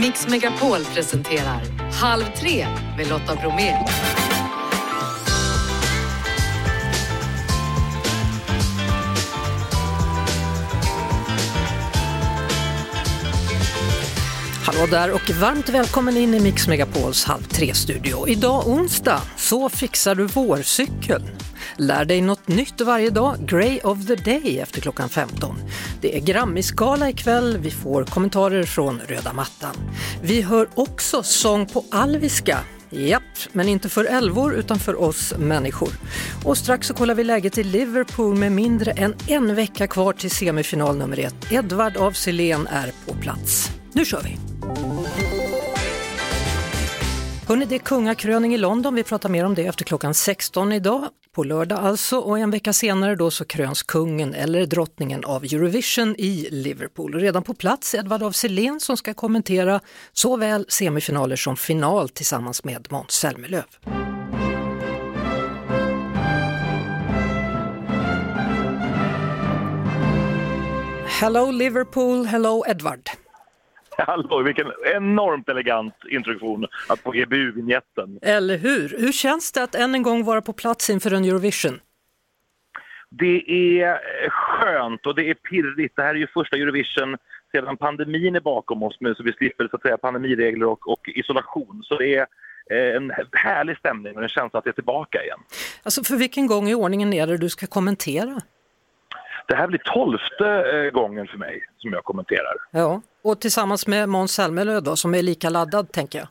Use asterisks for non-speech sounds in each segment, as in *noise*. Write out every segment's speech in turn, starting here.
Mix Megapol presenterar Halv tre med Lotta Bromé. Hallå där och varmt välkommen in i Mix Megapols Halv tre-studio. Idag onsdag, så fixar du vårcykeln. Lär dig något nytt varje dag, Grey of the Day efter klockan 15. Det är Grammisgala ikväll, vi får kommentarer från röda mattan. Vi hör också sång på alviska. Japp, men inte för älvor utan för oss människor. Och strax så kollar vi läget i Liverpool med mindre än en vecka kvar till semifinal nummer ett. Edvard af Sillén är på plats. Nu kör vi! Hörrni, det är kungakröning i London. Vi pratar mer om det efter klockan 16 idag, på lördag alltså. Och en vecka senare då så kröns kungen eller drottningen av Eurovision i Liverpool. Redan på plats Edvard af Sillén som ska kommentera såväl semifinaler som final tillsammans med Måns Zelmerlöw. Hello Liverpool, hello Edvard. *laughs* Hallå, vilken enormt elegant introduktion att få EBU-vinjetten. Eller hur? Hur känns det att än en gång vara på plats inför en Eurovision? Det är skönt och det är pirrigt. Det här är ju första Eurovision sedan pandemin är bakom oss nu så vi slipper så att säga pandemiregler och, och isolation. Så det är eh, en härlig stämning och en känsla att det är tillbaka igen. Alltså för vilken gång i ordningen är det du ska kommentera? Det här blir tolfte eh, gången för mig som jag kommenterar. Ja, och tillsammans med Måns Zelmerlöw då, som är lika laddad tänker jag.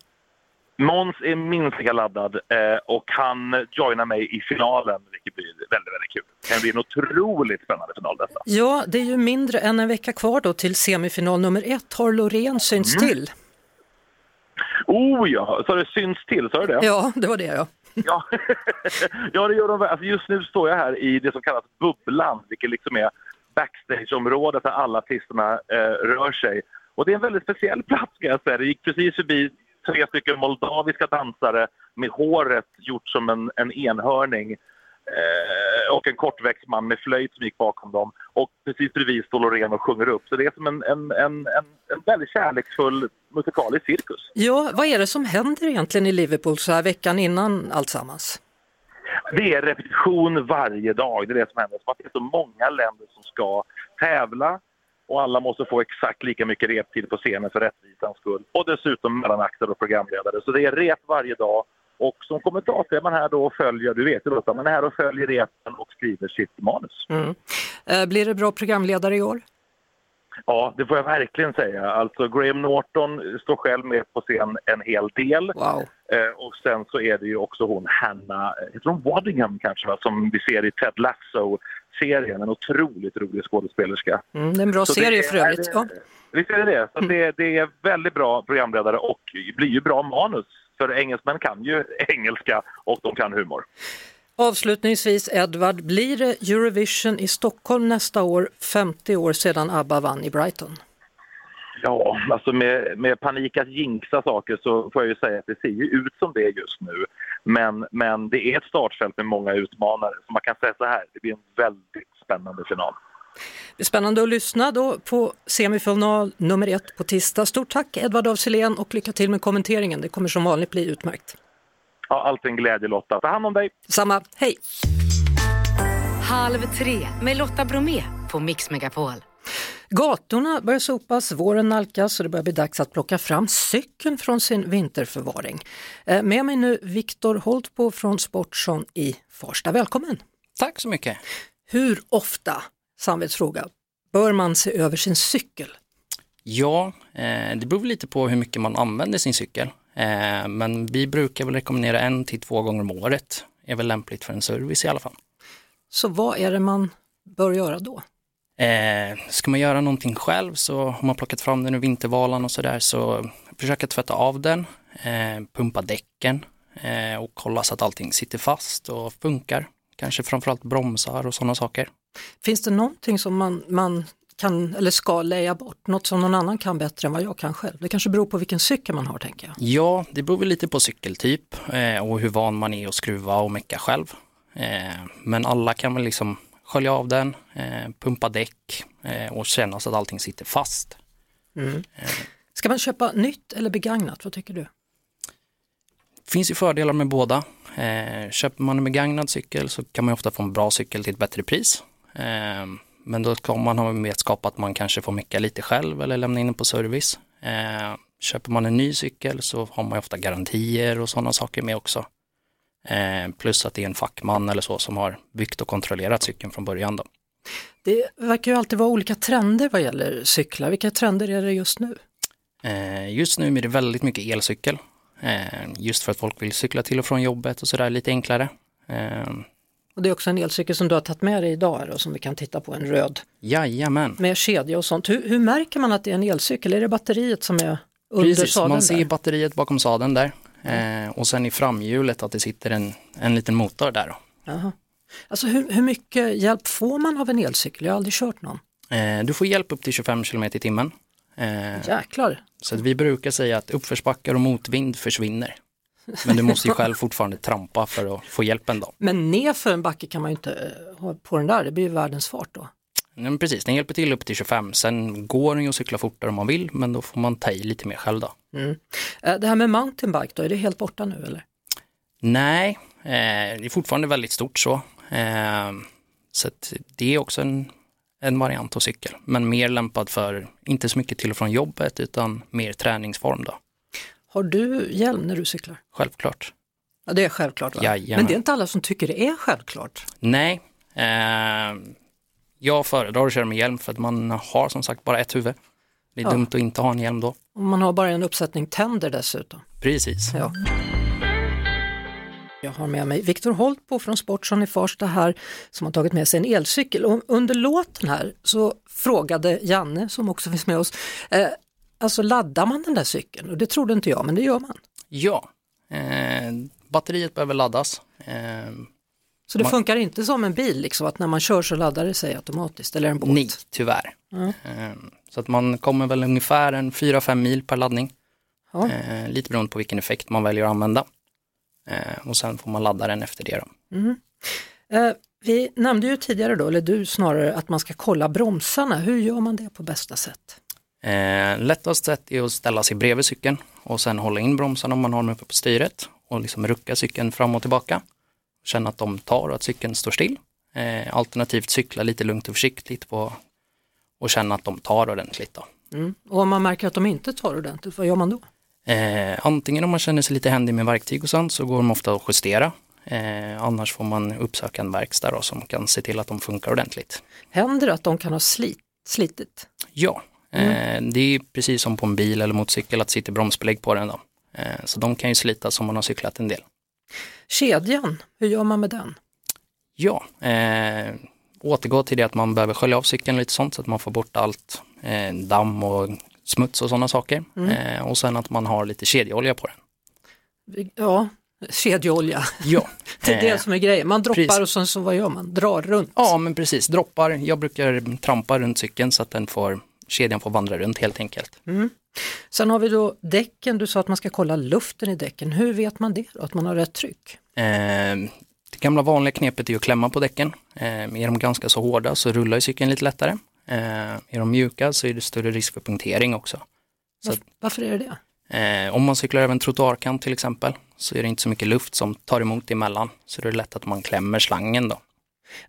Måns är minst lika laddad eh, och han joinar mig i finalen, vilket blir väldigt, väldigt kul. Det kan bli en otroligt spännande final detta. Ja, det är ju mindre än en vecka kvar då till semifinal nummer ett. Har Loreen synts Mm. till? Oh ja, så det syns till, sa du det? Ja, det var det ja. *laughs* Ja, ja det gör de. Alltså just nu står jag här i det som kallas bubblan, vilket liksom är backstageområdet där alla artisterna eh, rör sig. Och det är en väldigt speciell plats ska jag säga. Det gick precis förbi tre stycken moldaviska dansare med håret gjort som en, en enhörning. Eh, och en kortväxt man med flöjt som gick bakom dem. Och precis bredvid står Loreen och sjunger upp. Så det är som en, en, en, en, väldigt kärleksfull musikalisk cirkus. Ja, vad är det som händer egentligen i Liverpool så här veckan innan alltsammans? Det är repetition varje dag. Det är det som händer. Det är så många länder som ska tävla och alla måste få exakt lika mycket reptid på scenen för rättvisans skull. Och dessutom mellanakter och programledare. Så det är rep varje dag. Och som kommentator är man här då och följer, du vet ju Lotta, man är här och följer repen och skriver sitt manus. Mm. Eh, Blir det bra programledare i år? Ja, det får jag verkligen säga. Alltså Graham Norton står själv med på scen en hel del. Wow. Eh, och sen så är det ju också hon Hanna, heter hon Waddingham kanske va? Som vi ser i Ted Lasso-serien. En otroligt rolig skådespelerska. Mm, det är en bra Så serie är- för övrigt. Ja. Visst är det det? Så det, det är väldigt bra programledare och blir ju bra manus. För engelsmän kan ju *laughs* engelska och de kan humor. Avslutningsvis Edvard, blir det Eurovision i Stockholm nästa år, 50 år sedan ABBA vann i Brighton? Ja, alltså med, med panik att jinxa saker så får jag ju säga att det ser ju ut som det är just nu. Men, men det är ett startfält med många utmanare. Så man kan säga så här, det blir en väldigt spännande final. Det är spännande att lyssna då på semifinal nummer ett på tisdag. Stort tack Edvard af och lycka till med kommenteringen. Det kommer som vanligt bli utmärkt. Ja, alltid en glädje Lotta. Ta hand om dig! Samma, hej! Halv tre med Lotta Bromé på Mix Megapol. Gatorna börjar sopas, våren nalkas och det börjar bli dags att plocka fram cykeln från sin vinterförvaring. Eh, Med mig nu Viktor Holtbo från Sportson i Farsta. Välkommen! Tack så mycket. Hur ofta, samvetsfråga, bör man se över sin cykel? Ja, eh, det beror lite på hur mycket man använder sin cykel. Eh, men vi brukar väl rekommendera en till två gånger om året. är väl lämpligt för en service i alla fall. Så vad är det man bör göra då? Eh, ska man göra någonting själv så har man plockat fram den ur vintervalan och sådär så försöka tvätta av den, eh, pumpa däcken eh, och kolla så att allting sitter fast och funkar. Kanske framförallt bromsar och sådana saker. Finns det någonting som man, man kan eller ska leja bort, något som någon annan kan bättre än vad jag kan själv? Det kanske beror på vilken cykel man har tänker jag. Ja, det beror väl lite på cykeltyp eh, och hur van man är att skruva och mecka själv. Eh, men alla kan väl liksom skölja av den, eh, pumpa däck eh, och känna så att allting sitter fast. Ska man köpa nytt eller begagnat? Vad tycker du? Det finns ju fördelar med båda. Eh, köper man en begagnad cykel så kan man ofta få en bra cykel till ett bättre pris. Eh, men då ska man ha vetskap att man kanske får mecka lite själv eller lämna in den på service. Eh, köper man en ny cykel så har man ofta garantier och sådana saker med också. Eh, plus att det är en fackman eller så som har byggt och kontrollerat cykeln från början. Då. Det verkar ju alltid vara olika trender vad gäller cyklar. Vilka trender är det just nu? Eh, just nu är det väldigt mycket elcykel. Eh, just för att folk vill cykla till och från jobbet och sådär lite enklare. Och det är också en elcykel som du har tagit med dig idag då, som vi kan titta på, en röd. Jajamän. Med kedja och sånt. Hur, hur märker man att det är en elcykel? Är det batteriet som är under Precis, sadeln? man ser där? batteriet bakom sadeln där. Eh, och sen i framhjulet att det sitter en, en liten motor där. Då. Jaha. Alltså hur, hur mycket hjälp får man av en elcykel? Jag har aldrig kört någon. Eh, du får hjälp upp till 25 km i timmen. Eh, Jäklar. så att vi brukar säga att uppförsbackar och motvind försvinner. Men du måste ju *laughs* själv fortfarande trampa för att få hjälpen då. Men nerför en backe kan man ju inte eh, ha på den där, det blir ju världens fart då. Men precis, den hjälper till upp till 25. Sen går den ju att cykla fortare om man vill, men då får man ta i lite mer själv då. Mm. Eh, Det här med mountainbike då, är det helt borta nu eller? Nej, eh, det är fortfarande väldigt stort så. Eh, så det är också en, en variant av cykel, men mer lämpad för, inte så mycket till och från jobbet, utan mer träningsform då. Har du hjälm när du cyklar? Självklart. Ja det är självklart va? Jajamän. Men det är inte alla som tycker det är självklart. Nej, eh, jag föredrar att köra med hjälm för att man har som sagt bara ett huvud. Det är Ja. dumt att inte ha en hjälm då. Man har bara en uppsättning tänder dessutom. Precis. Ja. Jag har med mig Viktor Holtbo från Sportson i Farsta här som har tagit med sig en elcykel. Och under låten här så frågade Janne, som också finns med oss, eh, alltså laddar man den där cykeln? Och det trodde inte jag, men det gör man. Ja, eh, batteriet behöver laddas. Eh, Så det Man- funkar inte som en bil, liksom, att när man kör så laddar det sig automatiskt, eller en båt? nej, tyvärr. Eh, så att man kommer väl ungefär en 4-5 mil per laddning. Ja. Eh, lite beroende på vilken effekt man väljer att använda. Eh, och sen får man ladda den efter det. Mm. Eh, vi nämnde ju tidigare då, eller du snarare, att man ska kolla bromsarna. Hur gör man det på bästa sätt? Eh, lättast sätt är att ställa sig bredvid cykeln och sen hålla in bromsarna om man har dem uppe på styret och liksom rucka cykeln fram och tillbaka. Känna att de tar och att cykeln står still. Eh, alternativt cykla lite lugnt och försiktigt på och känna att de tar ordentligt. Då. Mm. Och om man märker att de inte tar ordentligt, vad gör man då? Eh, antingen om man känner sig lite händig med verktyg och sånt så går de ofta att justera. Eh, annars får man uppsöka en verkstad då, som kan se till att de funkar ordentligt. Händer det att de kan ha slit, slitit? Ja, eh, det är precis som på en bil eller motorcykel att sitta bromsbelägg på den. Då. Eh, så de kan ju slitas om man har cyklat en del. Kedjan, hur gör man med den? Ja, eh, återgå till det att man behöver skölja av cykeln lite sånt så att man får bort allt eh, damm och smuts och sådana saker. Eh, och sen att man har lite kedjeolja på den. Ja, kedjeolja, Ja, *laughs* det är det eh, som är grejen. Man droppar precis. och sen så vad gör man? Drar runt? Ja, men precis. Droppar. Jag brukar trampa runt cykeln så att den får, kedjan får vandra runt helt enkelt. Sen har vi då däcken, du sa att man ska kolla luften i däcken. Hur vet man det då, att man har rätt tryck? Eh, det gamla vanliga knepet är att klämma på däcken. Eh, är de ganska så hårda så rullar cykeln lite lättare. Eh, är de mjuka så är det större risk för punktering också. Så Varför, varför är det det? Eh, om man cyklar över en trottoarkant till exempel så är det inte så mycket luft som tar emot emellan. Så det är lätt att man klämmer slangen då.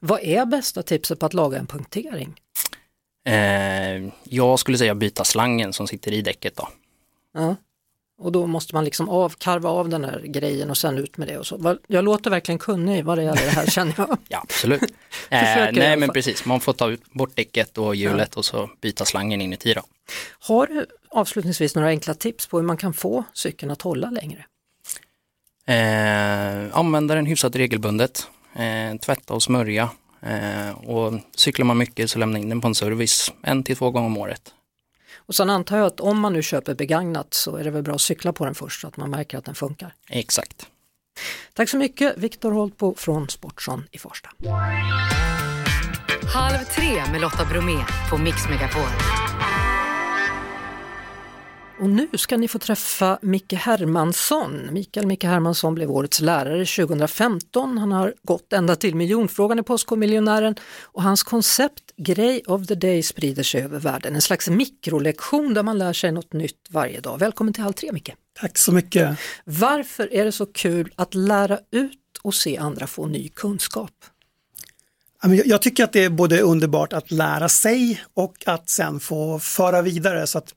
Vad är bästa tipset på att laga en punktering? Eh, jag skulle säga byta slangen som sitter i däcket då. Ja. Och då måste man liksom av, karva av den här grejen och sen ut med det och så. Jag låter verkligen kunnig vad det gäller det här känner jag. *laughs* Ja, absolut. *laughs* eh, nej, men precis. Man får ta bort däcket och hjulet och så byta slangen inuti då. Har du avslutningsvis några enkla tips på hur man kan få cykeln att hålla längre? Eh, använda den hyfsat regelbundet. Eh, tvätta och smörja. Eh, och cyklar man mycket så lämna in den på en service en till två gånger om året. Och sen antar jag att om man nu köper begagnat så är det väl bra att cykla på den först så att man märker att den funkar. Exakt. Tack så mycket Viktor Holtbo från Sportson i Farsta. Halv tre med Lotta Bromé på Mix Megapol. Och nu ska ni få träffa Micke Hermansson. Mikael Micke Hermansson blev årets lärare 2015. Han har gått ända till miljonfrågan i Postkodmiljonären och hans koncept Grey of the Day sprider sig över världen. En slags mikrolektion där man lär sig något nytt varje dag. Välkommen till Halv tre Micke. Tack så mycket. Varför är det så kul att lära ut och se andra få ny kunskap? Jag tycker att det är både underbart att lära sig och att sen få föra vidare. Så att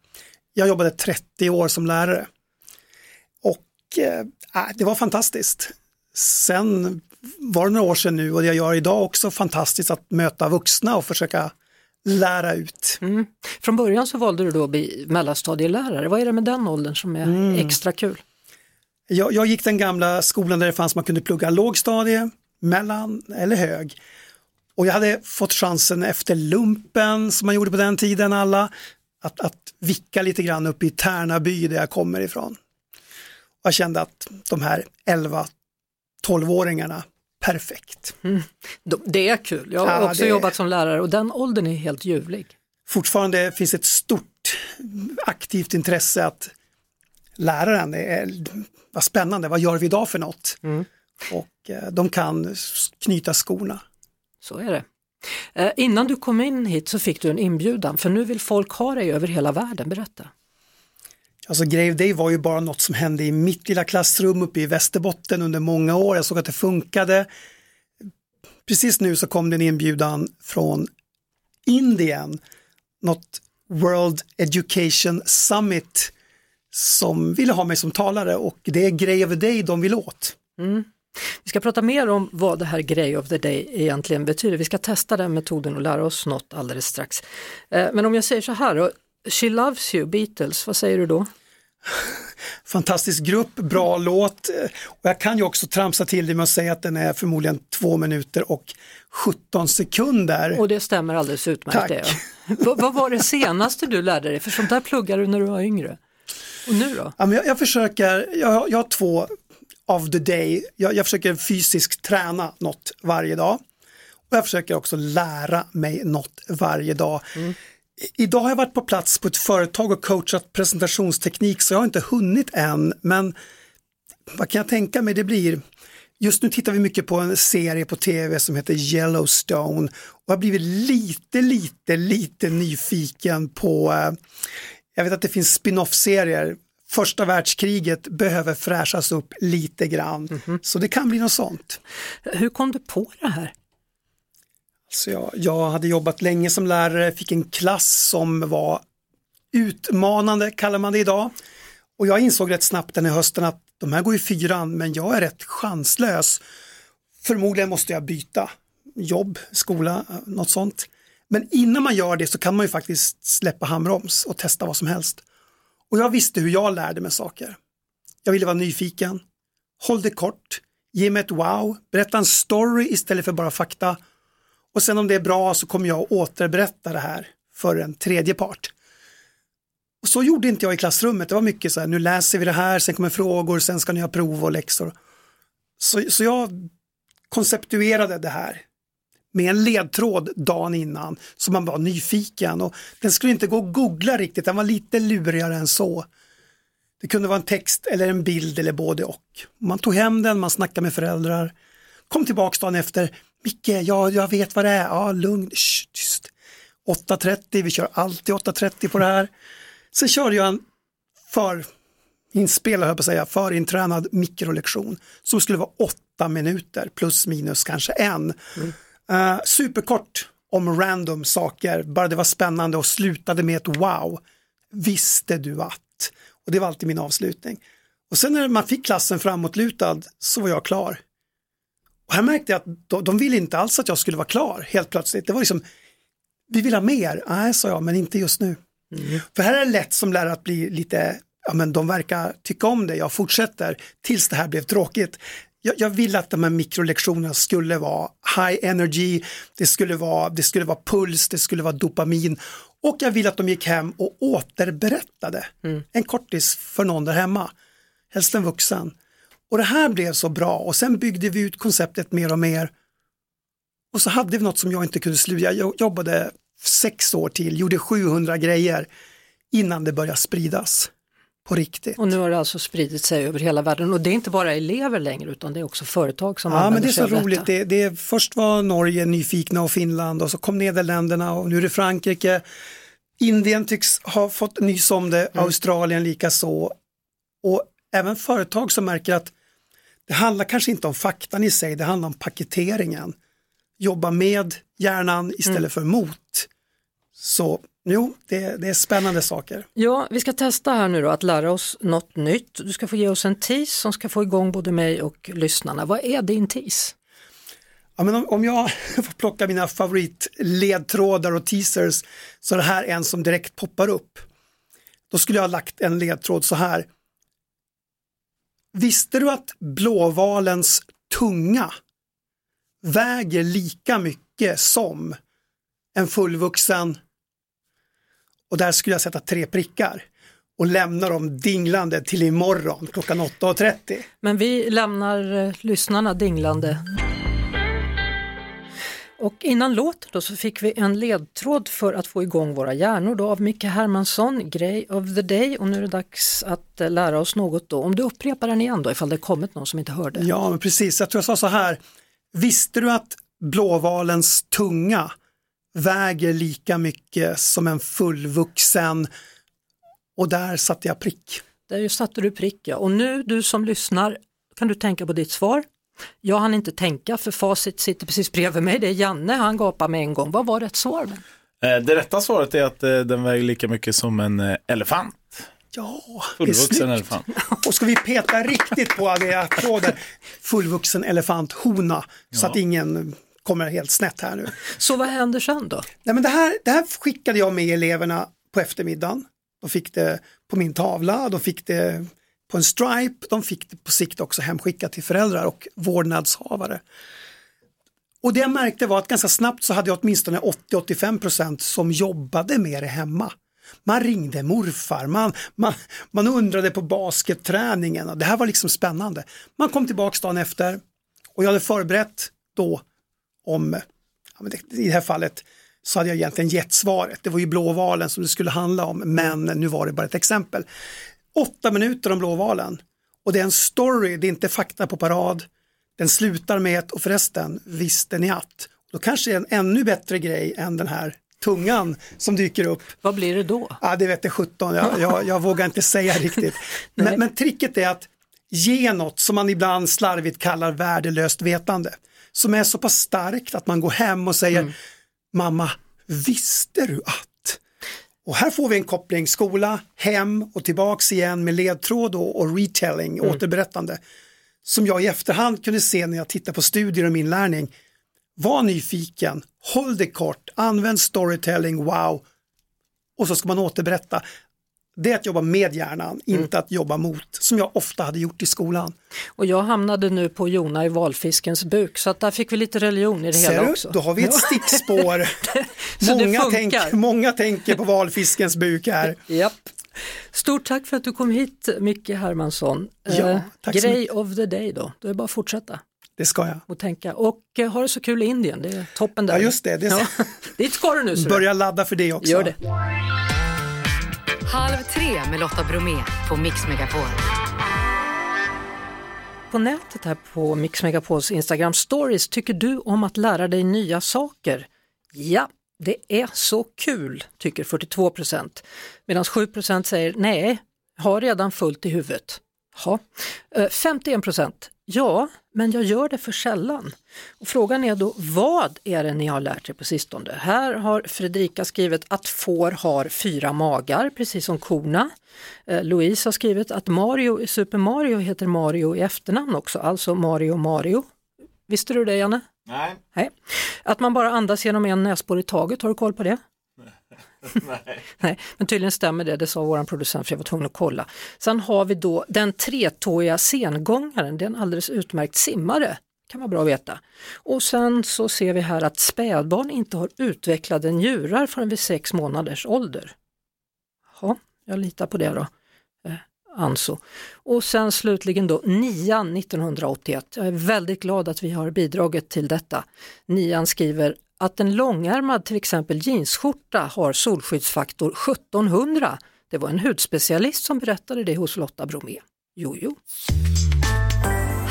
jag jobbade 30 år som lärare och eh, äh, det var fantastiskt. Sen var det några år sedan nu och det jag gör idag också fantastiskt att möta vuxna och försöka lära ut. Mm. Från början så valde du då att bli mellanstadielärare. Vad är det med den åldern som är mm. extra kul? Jag, jag, gick den gamla skolan där det fanns man kunde plugga lågstadie, mellan eller hög. Och jag hade fått chansen efter lumpen som man gjorde på den tiden alla, att, att vicka lite grann upp i Tärnaby där jag kommer ifrån. Och jag kände att de här 11-12-åringarna, perfekt. Mm. Det är kul, jag har ja, också jobbat som lärare och den åldern är helt ljuvlig. Fortfarande finns ett stort aktivt intresse att läraren, är, vad spännande, vad gör vi idag för något? Mm. Och eh, de kan knyta skorna. Så är det. Eh, innan du kom in hit så fick du en inbjudan för nu vill folk ha dig över hela världen, berätta. Alltså Grave Day var ju bara något som hände i mitt lilla klassrum uppe i Västerbotten under många år. Jag såg att det funkade. Precis nu så kom det en inbjudan från Indien, något World Education Summit som ville ha mig som talare och det är Grave Day de vill åt. Mm. Vi ska prata mer om vad det här Grey of the Day egentligen betyder. Vi ska testa den metoden och lära oss något alldeles strax. Eh, men om jag säger så här, She Loves You, Beatles, vad säger du då? *laughs* Fantastisk grupp, bra låt och jag kan ju också tramsa till det med att säga att den är förmodligen två minuter och 17 sekunder. Och det stämmer alldeles utmärkt. Tack. Det, ja. *laughs* vad var det senaste du lärde dig? För sånt där pluggade du när du var yngre. Och nu då? Ja, men jag, jag försöker, jag, jag har två of the day. Jag, jag försöker fysiskt träna något varje dag. Och jag försöker också lära mig något varje dag. Mm. Idag har jag varit på plats på ett företag och coachat presentationsteknik så jag har inte hunnit än men vad kan jag tänka mig det blir Just nu tittar vi mycket på en serie på tv som heter Yellowstone och har blivit lite, lite, lite nyfiken på, eh, jag vet att det finns spin-off-serier första världskriget behöver fräschas upp lite grann. Mm -hmm. Så det kan bli något sånt. Hur kom du på det här? Alltså jag, jag hade jobbat länge som lärare, fick en klass som var utmanande, kallar man det idag. Och jag insåg rätt snabbt den här hösten att de här går i fyran, men jag är rätt chanslös. Förmodligen måste jag byta jobb, skola, något sånt. Men innan man gör det så kan man ju faktiskt släppa handbroms och testa vad som helst. Och jag visste hur jag lärde mig saker. Jag ville vara nyfiken, håll det kort, ge mig ett wow, berätta en story istället för bara fakta. Och sen om det är bra så kommer jag återberätta det här för en tredje part. Och så gjorde inte jag i klassrummet, det var mycket så här, nu läser vi det här, sen kommer frågor, sen ska ni ha prov och läxor. Så, så jag konceptuerade det här med en ledtråd dagen innan så man var nyfiken och den skulle inte gå att googla riktigt, den var lite lurigare än så. Det kunde vara en text eller en bild eller både och. Man tog hem den, man snackade med föräldrar, kom tillbaks dagen efter, Micke, ja, jag vet vad det är, ja, lugn, Shh, tyst. 8.30, vi kör alltid 8.30 på det här. Sen körde jag en för inspelad, höll på att säga, förintränad mikrolektion som skulle vara åtta minuter plus minus kanske en. Mm. Uh, superkort om random saker, bara det var spännande och slutade med ett wow. Visste du att? Och det var alltid min avslutning. Och sen när man fick klassen framåtlutad så var jag klar. Och här märkte jag att de, de ville inte alls att jag skulle vara klar helt plötsligt. Det var liksom, vi vill ha mer. Nej, sa jag, men inte just nu. Mm. För här är det lätt som lärare att bli lite, ja men de verkar tycka om det, jag fortsätter tills det här blev tråkigt jag, jag ville att de här mikrolektionerna skulle vara high energy, det skulle vara, det skulle vara puls, det skulle vara dopamin och jag ville att de gick hem och återberättade mm. en kortis för någon där hemma, helst en vuxen. Och det här blev så bra och sen byggde vi ut konceptet mer och mer. Och så hade vi något som jag inte kunde sluta, jag jobbade sex år till, gjorde 700 grejer innan det började spridas. På riktigt. Och nu har det alltså spridit sig över hela världen och det är inte bara elever längre utan det är också företag som Ja, men använder det är sig så av roligt. detta. Det, det, först var Norge nyfikna och Finland och så kom Nederländerna och nu är det Frankrike. Indien tycks ha fått nys om det, Mm. Australien likaså. Och även företag som märker att det handlar kanske inte om faktan i sig, det handlar om paketeringen. Jobba med hjärnan istället Mm. för mot. Så jo, det, det är spännande saker. Ja, vi ska testa här nu då att lära oss något nytt. Du ska få ge oss en tease som ska få igång både mig och lyssnarna. Vad är din tease? Ja, men om, om jag *laughs* får plocka mina favoritledtrådar och teasers så är det här en som direkt poppar upp. Då skulle jag ha lagt en ledtråd så här. Visste du att blåvalens tunga väger lika mycket som en fullvuxen och där skulle jag sätta tre prickar och lämna dem dinglande till imorgon klockan 8.30. Men vi lämnar eh, lyssnarna dinglande. Och innan låten då så fick vi en ledtråd för att få igång våra hjärnor då av Micke Hermansson, Grey of the Day och nu är det dags att eh, lära oss något då. Om du upprepar den igen då ifall det kommit någon som inte hörde. Ja, men precis. Jag tror jag sa så här. Visste du att blåvalens tunga väger lika mycket som en fullvuxen? Och där satte jag prick. Där satte du prick ja. Och nu du som lyssnar kan du tänka på ditt svar. Jag hann inte tänka för facit sitter precis bredvid mig. Det är Janne, han gapar med en gång. Vad var rätt svar? Eh, Det rätta svaret är att eh, den väger lika mycket som en eh, elefant. Ja, Fullvuxen elefant. *laughs* Och ska vi peta riktigt på det applåder. Fullvuxen elefanthona så att ingen kommer helt snett här nu. *laughs* Så vad händer sen då? Nej, men det, här, det här skickade jag med eleverna på eftermiddagen. De fick det på min tavla, de fick det på en stripe, de fick det på sikt också hemskickat till föräldrar och vårdnadshavare. Och det jag märkte var att ganska snabbt så hade jag åtminstone 80-85% som jobbade med det hemma. Man ringde morfar, man, man, man undrade på basketträningen och det här var liksom spännande. Man kom tillbaks dagen efter och jag hade förberett då om, i det här fallet så hade jag egentligen gett svaret. Det var ju blåvalen som det skulle handla om, men nu var det bara ett exempel. Åtta minuter om blåvalen och det är en story, det är inte fakta på parad. Den slutar med ett, och förresten, visste ni att? Då kanske det är en ännu bättre grej än den här tungan som dyker upp. Vad blir det då? Ja, det vet jag 17, jag, jag, jag vågar inte säga riktigt. *laughs* Men, men tricket är att ge något som man ibland slarvigt kallar värdelöst vetande. Som är så pass starkt att man går hem och säger Mamma, visste du att? Och här får vi en koppling skola, hem och tillbaks igen med ledtråd och, och retelling, återberättande. Som jag i efterhand kunde se när jag tittar på studier och inlärning. Var nyfiken, håll det kort, använd storytelling, wow. Och så ska man återberätta. Det är att jobba med hjärnan, inte att jobba mot, som jag ofta hade gjort i skolan. Och jag hamnade nu på Jona i valfiskens buk så att där fick vi lite religion i det Ser hela du? också. Då har vi ett stickspår. *laughs* Så det många, tänk, många tänker på valfiskens buk här. *laughs* Japp. Stort tack för att du kom hit Micke Hermansson. Ja, Eh, tack så Grej of the day då, då är det bara att fortsätta Det ska jag. och tänka. Och eh, ha det så kul i Indien, det är toppen där. Ja, just det. det är Ja. *laughs* Dit ska du nu. Börja ladda för det också. Gör det. Halv tre med Lotta Bromé på Mix Megapol. På nätet här på Mix Megapols Instagram stories, tycker du om att lära dig nya saker? Ja, det är så kul, tycker 42 procent. Medan 7 procent säger nej, har redan fullt i huvudet. Ja. Eh, 51 procent, ja, men jag gör det för sällan. Och frågan är då, vad är det ni har lärt er på sistone? Här har Fredrika skrivit att får har fyra magar, precis som korna. Eh, Louise har skrivit att Mario i Super Mario heter Mario i efternamn också, alltså Mario Mario. Visste du det Janne? Nej. Nej. Att man bara andas genom en näsborre i taget, har du koll på det? *laughs* Nej. Nej, men tydligen stämmer det, det sa vår producent för jag var tvungen att kolla. Sen har vi då den tretåiga sengångaren, det är en alldeles utmärkt simmare. kan vara bra att veta. Och sen så ser vi här att spädbarn inte har utvecklade njurar förrän vid sex månaders ålder. Ja, jag litar på det då. Eh, Anso. Och sen slutligen då nian 1981. Jag är väldigt glad att vi har bidragit till detta. Nian skriver att en långärmad till exempel jeansskjorta har solskyddsfaktor 1700. Det var en hudspecialist som berättade det hos Lotta Bromé. Jojo.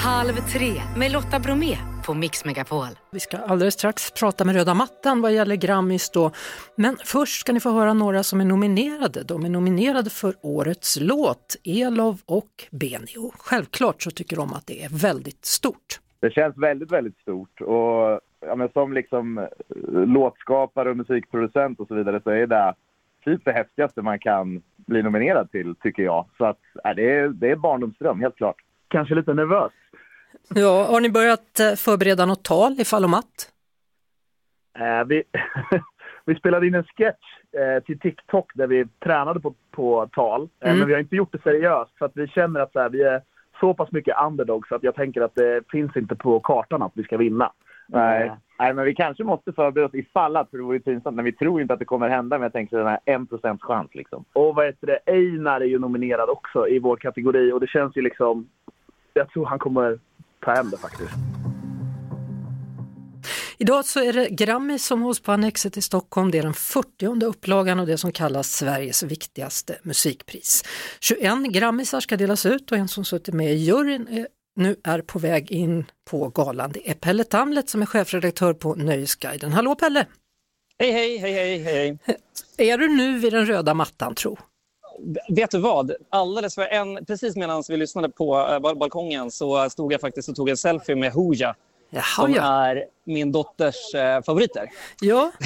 Halv tre med Lotta Bromé på Mix Megapol. Vi ska alldeles strax prata med röda mattan vad gäller Grammis då. Men först ska ni få höra några som är nominerade. De är nominerade för årets låt, Elov och Benio. Självklart så tycker de att det är väldigt stort. Det känns väldigt, väldigt stort och ja, men som liksom eh, låtskapare och musikproducent och så vidare så är det typ det häftigaste man kan bli nominerad till, tycker jag. Så att, ja, det, är, det är barndomsdröm, helt klart. Kanske lite nervös. Ja, har ni börjat eh, förbereda något tal ifall om att? Eh, vi, *laughs* vi spelade in en sketch eh, till TikTok där vi tränade på, på tal. Mm. Men vi har inte gjort det seriöst för att vi känner att så här, vi är så pass mycket underdogs att jag tänker att det finns inte på kartan att vi ska vinna. Nej. Nej, men vi kanske måste förbereda oss ifall att, för det vore pinsamt. Men vi tror inte att det kommer hända, men jag tänker den här 1% chans liksom. Och vad heter det, Einar är ju nominerad också i vår kategori och det känns ju liksom... Jag tror han kommer ta hem det faktiskt. Idag så är det Grammis som hålls på Annexet i Stockholm. Det är den 40 upplagan av det som kallas Sveriges viktigaste musikpris. 21 Grammisar ska delas ut och en som suttit med i juryn är, nu är på väg in på galan. Det är Pelle Tamlet som är chefredaktör på Nöjesguiden. Hallå Pelle! Hej, hej, hej, hej, hej. Är du nu vid den röda mattan tro? Vet du vad? Alldeles för en, precis medan vi lyssnade på bal- balkongen så stod jag faktiskt och tog en selfie med Hooja Jaha som ja. är min dotters äh, favoriter. ja. *laughs*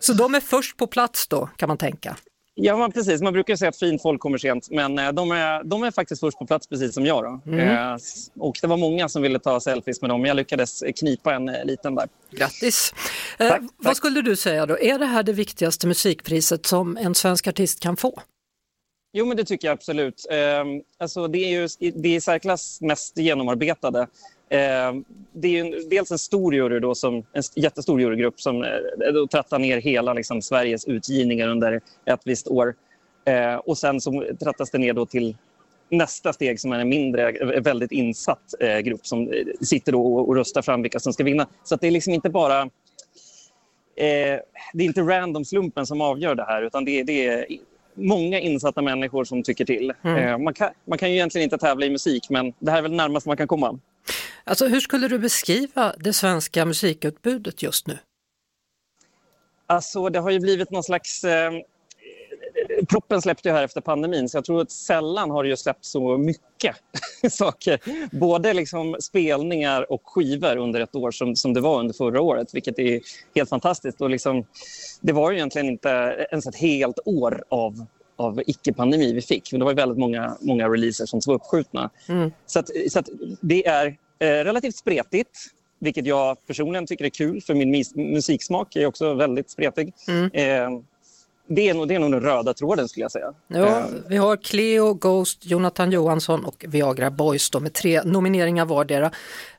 Så de är först på plats då kan man tänka. Ja, men precis. Man brukar säga att fint folk kommer sent, men äh, de är, de är faktiskt först på plats precis som jag. Då. Eh, och det var många som ville ta selfies med dem, men jag lyckades knipa en liten där. Grattis! Eh, Tack, vad tack. skulle du säga då, är det här det viktigaste musikpriset som en svensk artist kan få? Jo, men det tycker jag absolut. Eh, alltså, det är ju det är i särklass mest genomarbetade. Eh, det är en, dels en stor jury, då, som, en jättestor jurygrupp som eh, trattar ner hela liksom, Sveriges utgivningar under ett visst år. Eh, och sen så trattas det ner då till nästa steg som är en mindre, eh, väldigt insatt grupp som sitter då och, och röstar fram vilka som ska vinna. Så det är liksom inte bara eh, det är inte random slumpen som avgör det här utan det, är- det är många insatta människor som tycker till. Eh, man, kan, man kan ju egentligen inte tävla i musik men det här är väl närmast man kan komma. Alltså hur skulle du beskriva det svenska musikutbudet just nu? Alltså det har ju blivit någon slags... Eh, proppen släppte ju här efter pandemin så jag tror att sällan har det ju släppt så mycket *laughs* saker. Både liksom spelningar och skivor under ett år som, som det var under förra året vilket är helt fantastiskt. Och liksom, det var ju egentligen inte ens ett helt år av av icke-pandemi vi fick. Men det var väldigt många, många releaser som var uppskjutna. Så, att, så att det är eh, relativt spretigt, vilket jag personligen tycker är kul för min musiksmak är också väldigt spretig. Eh, det, är nog, det är nog den röda tråden skulle jag säga. Ja, Eh, vi har Cleo, Ghost, Jonathan Johansson och Viagra Boys då, med tre nomineringar vardera.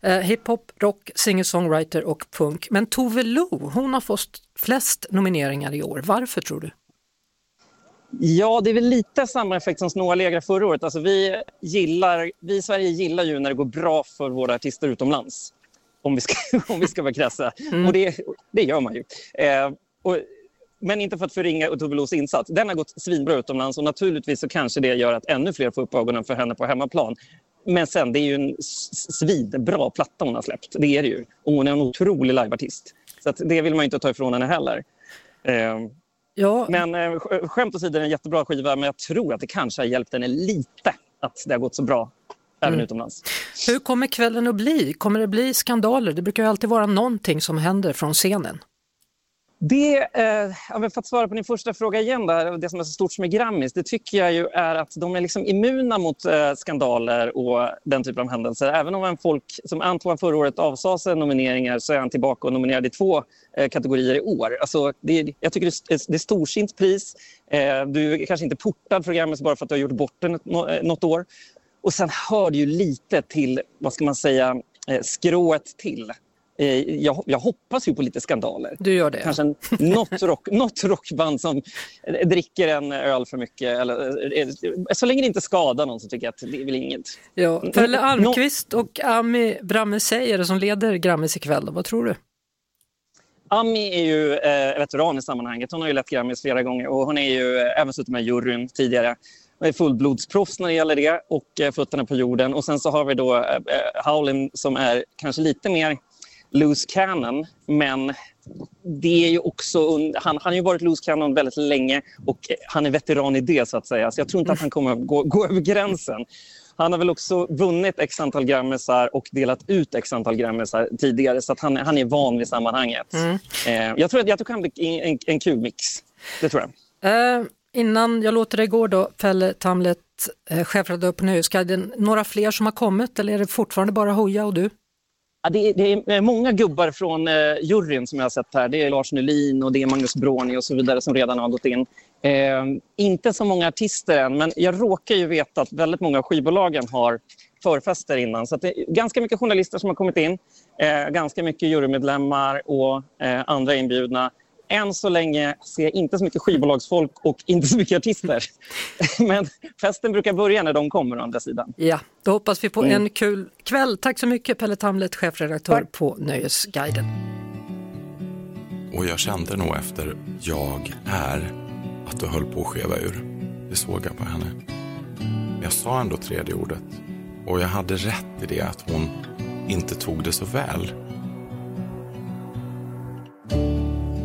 Eh, hiphop, rock, singer-songwriter och punk. Men Tove Lo, hon har fått flest nomineringar i år. Varför tror du? Ja, det är väl lite samma effekt som Snoa Legra förra året. Alltså, vi, gillar, vi i Sverige gillar ju när det går bra för våra artister utomlands. Om vi ska, *laughs* om vi ska vara krassa. Och det, det gör man ju. Eh, och, men inte för att förringa Tove Los insats. Den har gått svinbra utomlands och naturligtvis så kanske det gör att ännu fler får upp ögonen för henne på hemmaplan. Men sen, det är ju en svinbra platta hon har släppt. Det är det ju. Och hon är en otrolig liveartist. Så det vill man ju inte ta ifrån henne heller. Eh, Ja, men eh, sk- skämt åsido, det är en jättebra skiva, men jag tror att det kanske har hjälpt henne lite att det har gått så bra även utomlands. hur kommer kvällen att bli? Kommer det bli skandaler? Det brukar ju alltid vara någonting som händer från scenen. Det, eh, för att svara på din första fråga igen, där, det som är så stort som är Grammis, det tycker jag ju är att de är liksom immuna mot eh, skandaler och den typen av händelser. Även om en folk som Antoine förra året avsade sig nomineringar så är han tillbaka och nominerad i två eh, kategorier i år. Alltså, det, jag tycker det är, det är storsint pris. Eh, du är kanske inte portad från Grammis bara för att du har gjort bort den eh, något år. Och sen hör det ju lite till, vad ska man säga, eh, skrået till. Eh, jag, jag hoppas ju på lite skandaler Du gör det? kanske en, *laughs* något, rock, något rockband som eh, dricker en öl för mycket. Eller, eh, så länge det inte skadar någon så tycker jag att det är väl inget. Ja. Pelle Nå- Almqvist och Ami Bramme är det som leder Grammis ikväll. Vad tror du? Ami är ju eh, veteran i sammanhanget. Hon har ju lett Grammis flera gånger och hon är ju eh, även suttit med i juryn tidigare. Hon är fullblodsproffs när det gäller det och eh, fötterna på jorden. Och sen så har vi då eh, eh Howlin som är kanske lite mer loose cannon, men det är ju också, han, han har ju varit loose cannon väldigt länge och han är veteran i det så att säga. Så jag tror inte att han kommer att gå, gå över gränsen. Han har väl också vunnit x antal grammisar och delat ut x antal grammisar tidigare så att han, han är van vid sammanhanget. Mm. Eh, jag tror att jag tror det kan bli en, en, kul mix. Det tror jag. Uh, innan jag låter dig gå då, Pelle Tamlet, eh, chefredaktör på Nöjesguiden. Några fler som har kommit eller är det fortfarande bara Hoja och du? Ja, det, är, det, är, många gubbar från eh, juryn som jag har sett här. Det är Lars Nylin och det är Magnus Bråni och så vidare som redan har gått in. Eh, inte så många artister än, men jag råkar ju veta att väldigt många av skivbolagen har förfester innan. Så det är ganska mycket journalister som har kommit in, eh, ganska mycket jurymedlemmar och eh, andra inbjudna. Än så länge ser jag inte så mycket skivbolagsfolk och inte så mycket artister. *laughs* Men festen brukar börja när de kommer å andra sidan. Ja, då hoppas vi på mm. en kul kväll. Tack så mycket Pelle Tamlet, chefredaktör Tack. på Nöjesguiden. Och jag kände nog efter jag är att du höll på att skeva ur. Det såg jag på henne. Jag sa ändå tredje ordet och jag hade rätt i det att hon inte tog det så väl.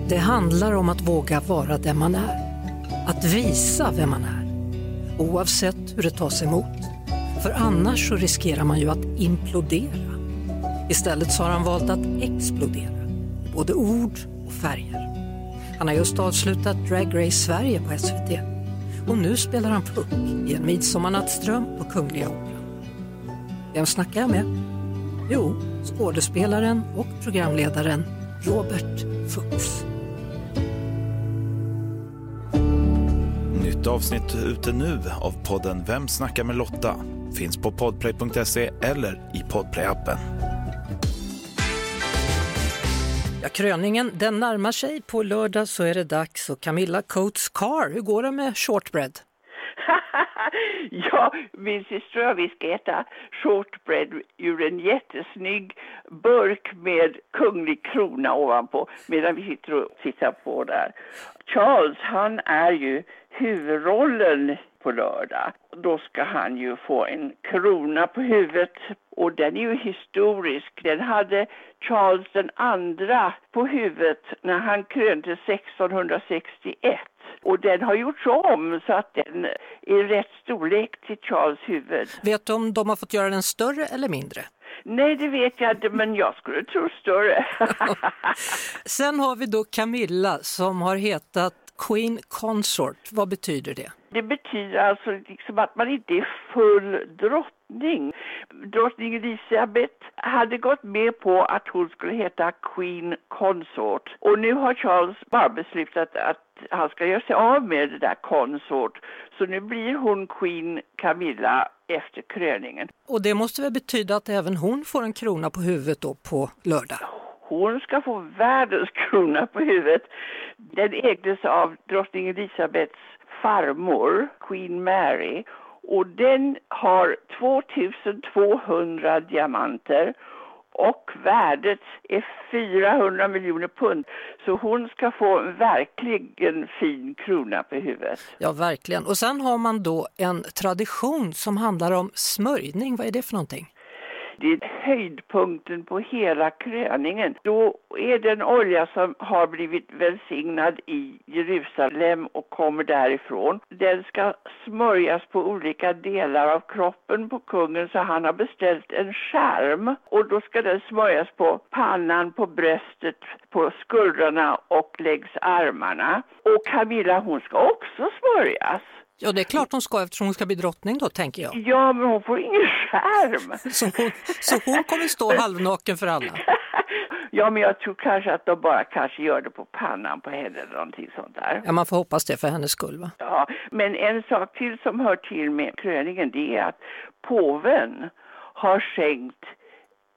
Det handlar om att våga vara den man är. Att visa vem man är. Oavsett hur det tas emot. För annars så riskerar man ju att implodera. Istället så har han valt att explodera. Både ord och färger. Han har just avslutat Drag Race Sverige på SVT. Och nu spelar han Puck i en midsommarnattsdröm på Kungliga Operan. Vem snackar jag med? Jo, skådespelaren och programledaren Robert Fuchs. Nytt avsnitt ute nu av podden Vem snackar med Lotta? Finns på podplay.se eller i podplayappen. Ja, kröningen den närmar sig. På lördag så är det dags. Och Camilla Coates Car, hur går det med shortbread? *laughs* ja, min syster och vi ska äta shortbread ur en jättesnygg burk med kunglig krona ovanpå medan vi sitter och tittar på där. Charles, han är ju huvudrollen på lördag. Då ska han ju få en krona på huvudet och den är ju historisk. Den hade Charles den andra på huvudet när han kröntes 1661. Och den har gjorts om så att den är rätt storlek till Charles huvud. Vet du om de har fått göra den större eller mindre? Nej, det vet jag inte, men jag skulle tro större. *laughs* Sen har vi då Camilla som har hetat Queen Consort. Vad betyder det? Det betyder alltså liksom att man inte är full drottning. Drottning Elisabeth hade gått med på att hon skulle heta Queen Consort. Och nu har Charles bara beslutat att han ska göra sig av med det där Consort. Så nu blir hon Queen Camilla efter kröningen. Och det måste väl betyda att även hon får en krona på huvudet då på lördag? Hon ska få världens krona på huvudet. Den ägdes av drottning Elisabeths farmor, Queen Mary. Och den har 2200 diamanter och värdet är 400 miljoner pund. Så hon ska få en verkligen fin krona på huvudet. Ja, verkligen. Och sen har man då en tradition som handlar om smörjning. Vad är det för någonting? Det är höjdpunkten på hela kröningen. Då är det en olja som har blivit välsignad i Jerusalem och kommer därifrån. Den ska smörjas på olika delar av kroppen på kungen så han har beställt en skärm och då ska den smörjas på pannan, på bröstet, på skuldrorna och längs armarna. Och Camilla hon ska också smörjas. Ja, det är klart hon ska eftersom hon ska bli drottning då, tänker jag. Ja, men hon får ingen skärm. Så hon, så hon kommer stå halvnaken för alla? *laughs* Ja, men jag tror kanske att de bara kanske gör det på pannan på henne eller någonting sånt där. Ja, man får hoppas det för hennes skull va? Ja, men en sak till som hör till med kröningen det är att påven har skänkt,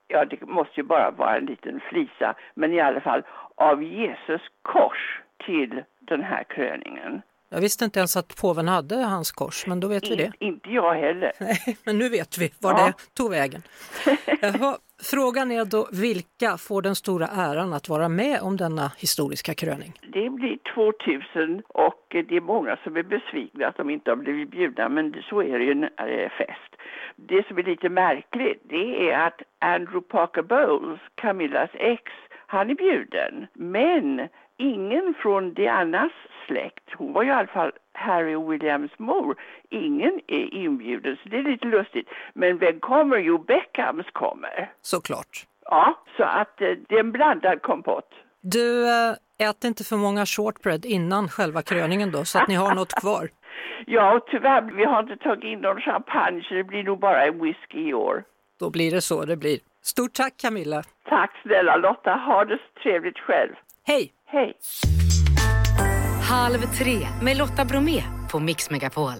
ja det måste ju bara vara en liten flisa, men i alla fall av Jesus kors till den här kröningen. Jag visste inte ens att påven hade hans kors, men då vet vi det. Inte jag heller. *laughs* Nej, men nu vet vi var ja. det tog vägen. *laughs* Jaha, Frågan är då vilka får den stora äran att vara med om denna historiska kröning? Det blir 2000 och det är många som är besvikna att de inte har blivit bjudna men så är det ju när det är fest. Det som är lite märkligt det är att Andrew Parker Bowles, Camillas ex, han är bjuden. Men ingen från Dianas släkt, hon var ju i alla fall Harry Williams mor, ingen är inbjuden så det är lite lustigt. Men vem kommer? Jo, Beckhams kommer. Såklart. Ja, så att eh, det är en blandad kompott. Du, äh, ät inte för många shortbread innan själva kröningen då, så att ni har något *laughs* kvar. Ja, och tyvärr, vi har inte tagit in någon champagne så det blir nog bara en whisky i år. Då blir det så det blir. Stort tack Camilla! Tack snälla Lotta, ha det så trevligt själv. Hej! Hej! Halv tre med Lotta Bromé på Mix Megapol.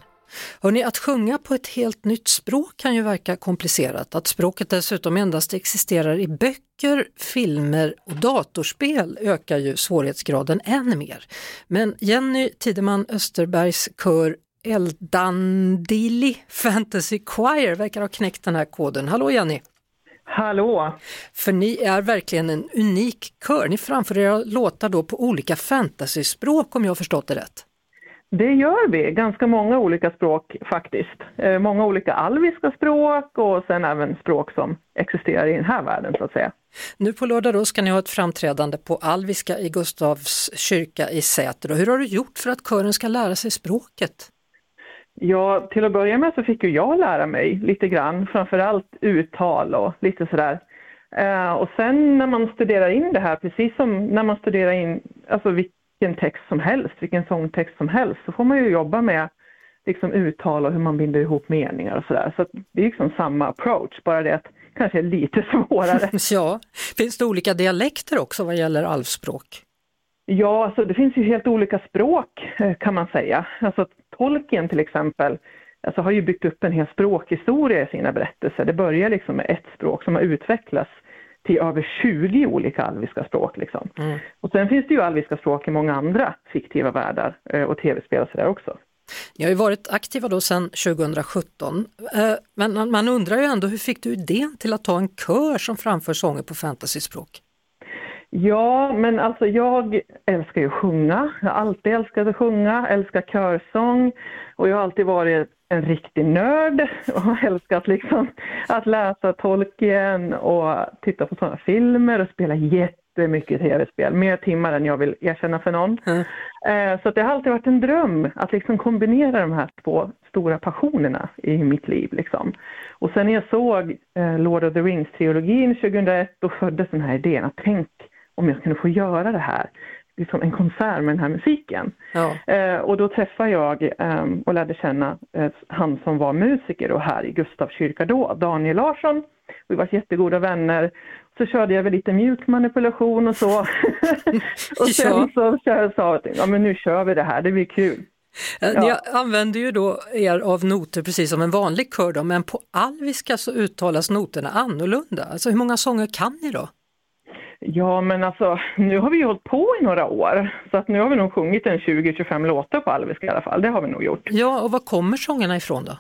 Hörrni, att sjunga på ett helt nytt språk kan ju verka komplicerat. Att språket dessutom endast existerar i böcker, filmer och datorspel ökar ju svårighetsgraden än mer. Men Jenny Tideman Österbergs kör Eldandili Fantasy Choir verkar ha knäckt den här koden. Hallå Jenny! Hallå! För ni är verkligen en unik kör. Ni framför era låtar då på olika fantasyspråk om jag har förstått det rätt. Det gör vi, ganska många olika språk faktiskt. Eh, många olika alviska språk och sen även språk som existerar i den här världen så att säga. Nu på lördag då ska ni ha ett framträdande på alviska i Gustavs kyrka i Säter. Hur har du gjort för att kören ska lära sig språket? Ja, till att börja med så fick ju jag lära mig lite grann, framförallt uttal och lite sådär. Eh, och sen när man studerar in det här, precis som när man studerar in alltså vilken text som helst, vilken sångtext som helst, så får man ju jobba med liksom uttal och hur man binder ihop meningar och sådär. Så det är liksom samma approach, bara det att kanske är lite *laughs* svårare. *laughs* ja, finns det olika dialekter också vad gäller alvspråk? Ja, alltså det finns ju helt olika språk eh, kan man säga. Alltså Tolkien till exempel alltså, har ju byggt upp en hel språkhistoria i sina berättelser. Det börjar liksom med ett språk som har utvecklats till över 20 olika alviska språk. Liksom. Mm. Och sen finns det ju alviska språk i många andra fiktiva världar eh, och tv-spel och sådär också. Ni har ju varit aktiva då sedan 2017, eh, men man undrar ju ändå hur fick du idén till att ta en kör som framför sånger på fantasyspråk? Ja, men alltså jag älskar ju att sjunga. Jag har alltid älskat att sjunga, älskar körsång och jag har alltid varit en riktig nörd och har älskat liksom att läsa Tolkien och titta på sådana filmer och spela jättemycket tv-spel, mer timmar än jag vill erkänna för någon. Mm. Eh, så det har alltid varit en dröm att liksom kombinera de här två stora passionerna i mitt liv. Liksom. Och sen när jag såg eh, Lord of the Rings-trilogin 2001, då föddes den här idén att tänk om jag kunde få göra det här, liksom en konsert med den här musiken. Ja. Eh, och då träffade jag eh, och lärde känna eh, han som var musiker då här i Gustavs kyrka då, Daniel Larsson. Vi var jättegoda vänner. Så körde jag väl lite mjuk manipulation och så. *laughs* och sen så sa jag, ja men nu kör vi det här, det blir kul. Ja. Ni använder ju då er av noter precis som en vanlig kör då, men på alviska så uttalas noterna annorlunda. Alltså hur många sånger kan ni då? Ja, men alltså nu har vi hållit på i några år så att nu har vi nog sjungit en 20-25 låtar på alviska i alla fall. Det har vi nog gjort. Ja, och var kommer sångerna ifrån då?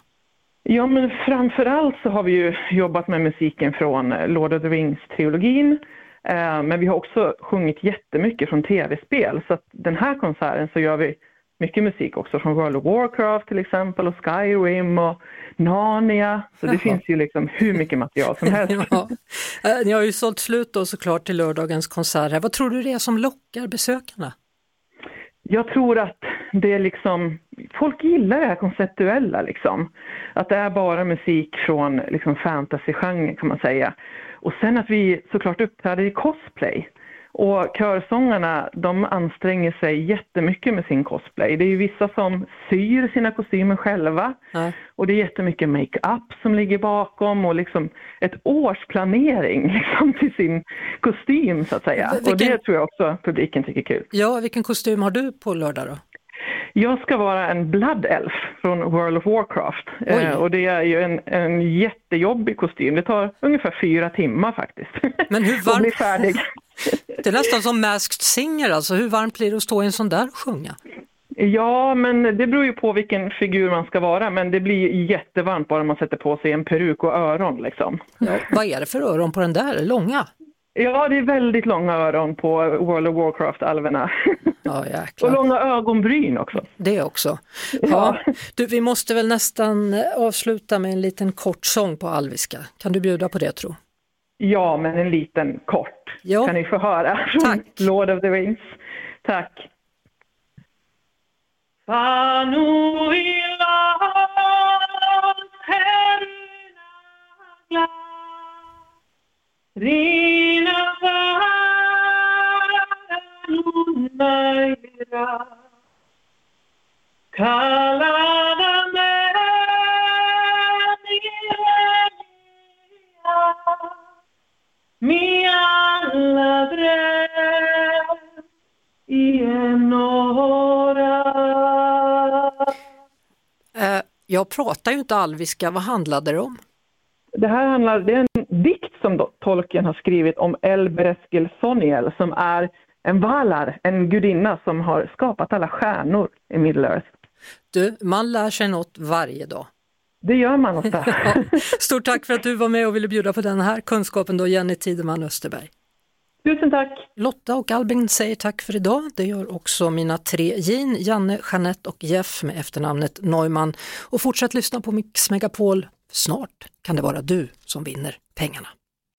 Ja, men framförallt så har vi ju jobbat med musiken från Lord of the Rings-trilogin. Eh, men vi har också sjungit jättemycket från tv-spel så att den här konserten så gör vi mycket musik också från World of Warcraft till exempel och Skyrim och Narnia. Så det Jaha. finns ju liksom hur mycket material som helst. *laughs* ja. Eh, ni har ju sålt slut då såklart till lördagens konsert. Här. Vad tror du det är som lockar besökarna? Jag tror att det är liksom, folk gillar det här konceptuella liksom. Att det är bara musik från liksom fantasygenren kan man säga. Och sen att vi såklart uppträder i cosplay. Och körsångarna de anstränger sig jättemycket med sin cosplay. Det är ju vissa som syr sina kostymer själva ja. och det är jättemycket makeup som ligger bakom och liksom ett års planering *laughs* liksom, till sin kostym så att säga. Vilken... Och det tror jag också publiken tycker är kul. Ja, vilken kostym har du på lördag då? Jag ska vara en Blood Elf från World of Warcraft. Eh, och det är ju en, en jättejobbig kostym. Det tar ungefär fyra timmar faktiskt. Men hur *laughs* varmt... bli färdig. *laughs* Det är nästan som Masked Singer alltså. Hur varmt blir det att stå i en sån där och sjunga? Ja, men det beror ju på vilken figur man ska vara. Men det blir jättevarmt bara man sätter på sig en peruk och öron liksom. Ja, vad är det för öron på den där? Långa? Ja, det är väldigt långa öron på World of Warcraft-alverna. Ja, och långa ögonbryn också. Det också. Ja. Du, vi måste väl nästan avsluta med en liten kort sång på alviska. Kan du bjuda på det tro? Ja, men en liten kort ja. kan ni få höra. Tack. Lord of the Rings. Tack. Rina Mi drev i en hora eh, Jag pratar ju inte alviska, vad handlade det om? Det här handlar, det är en dikt som Tolkien har skrivit om Elbereskil Soniel som är en valar, en gudinna som har skapat alla stjärnor i Middle-earth. Du, man lär sig något varje dag. Det gör man ofta. *laughs* ja. Stort tack för att du var med och ville bjuda på den här kunskapen då, Jenny Tideman Österberg. Tusen tack! Lotta och Albin säger tack för idag. Det gör också mina tre Jean, Janne, Jeanette och Jeff med efternamnet Neumann. Och fortsätt lyssna på Mix Megapol. Snart kan det vara du som vinner pengarna.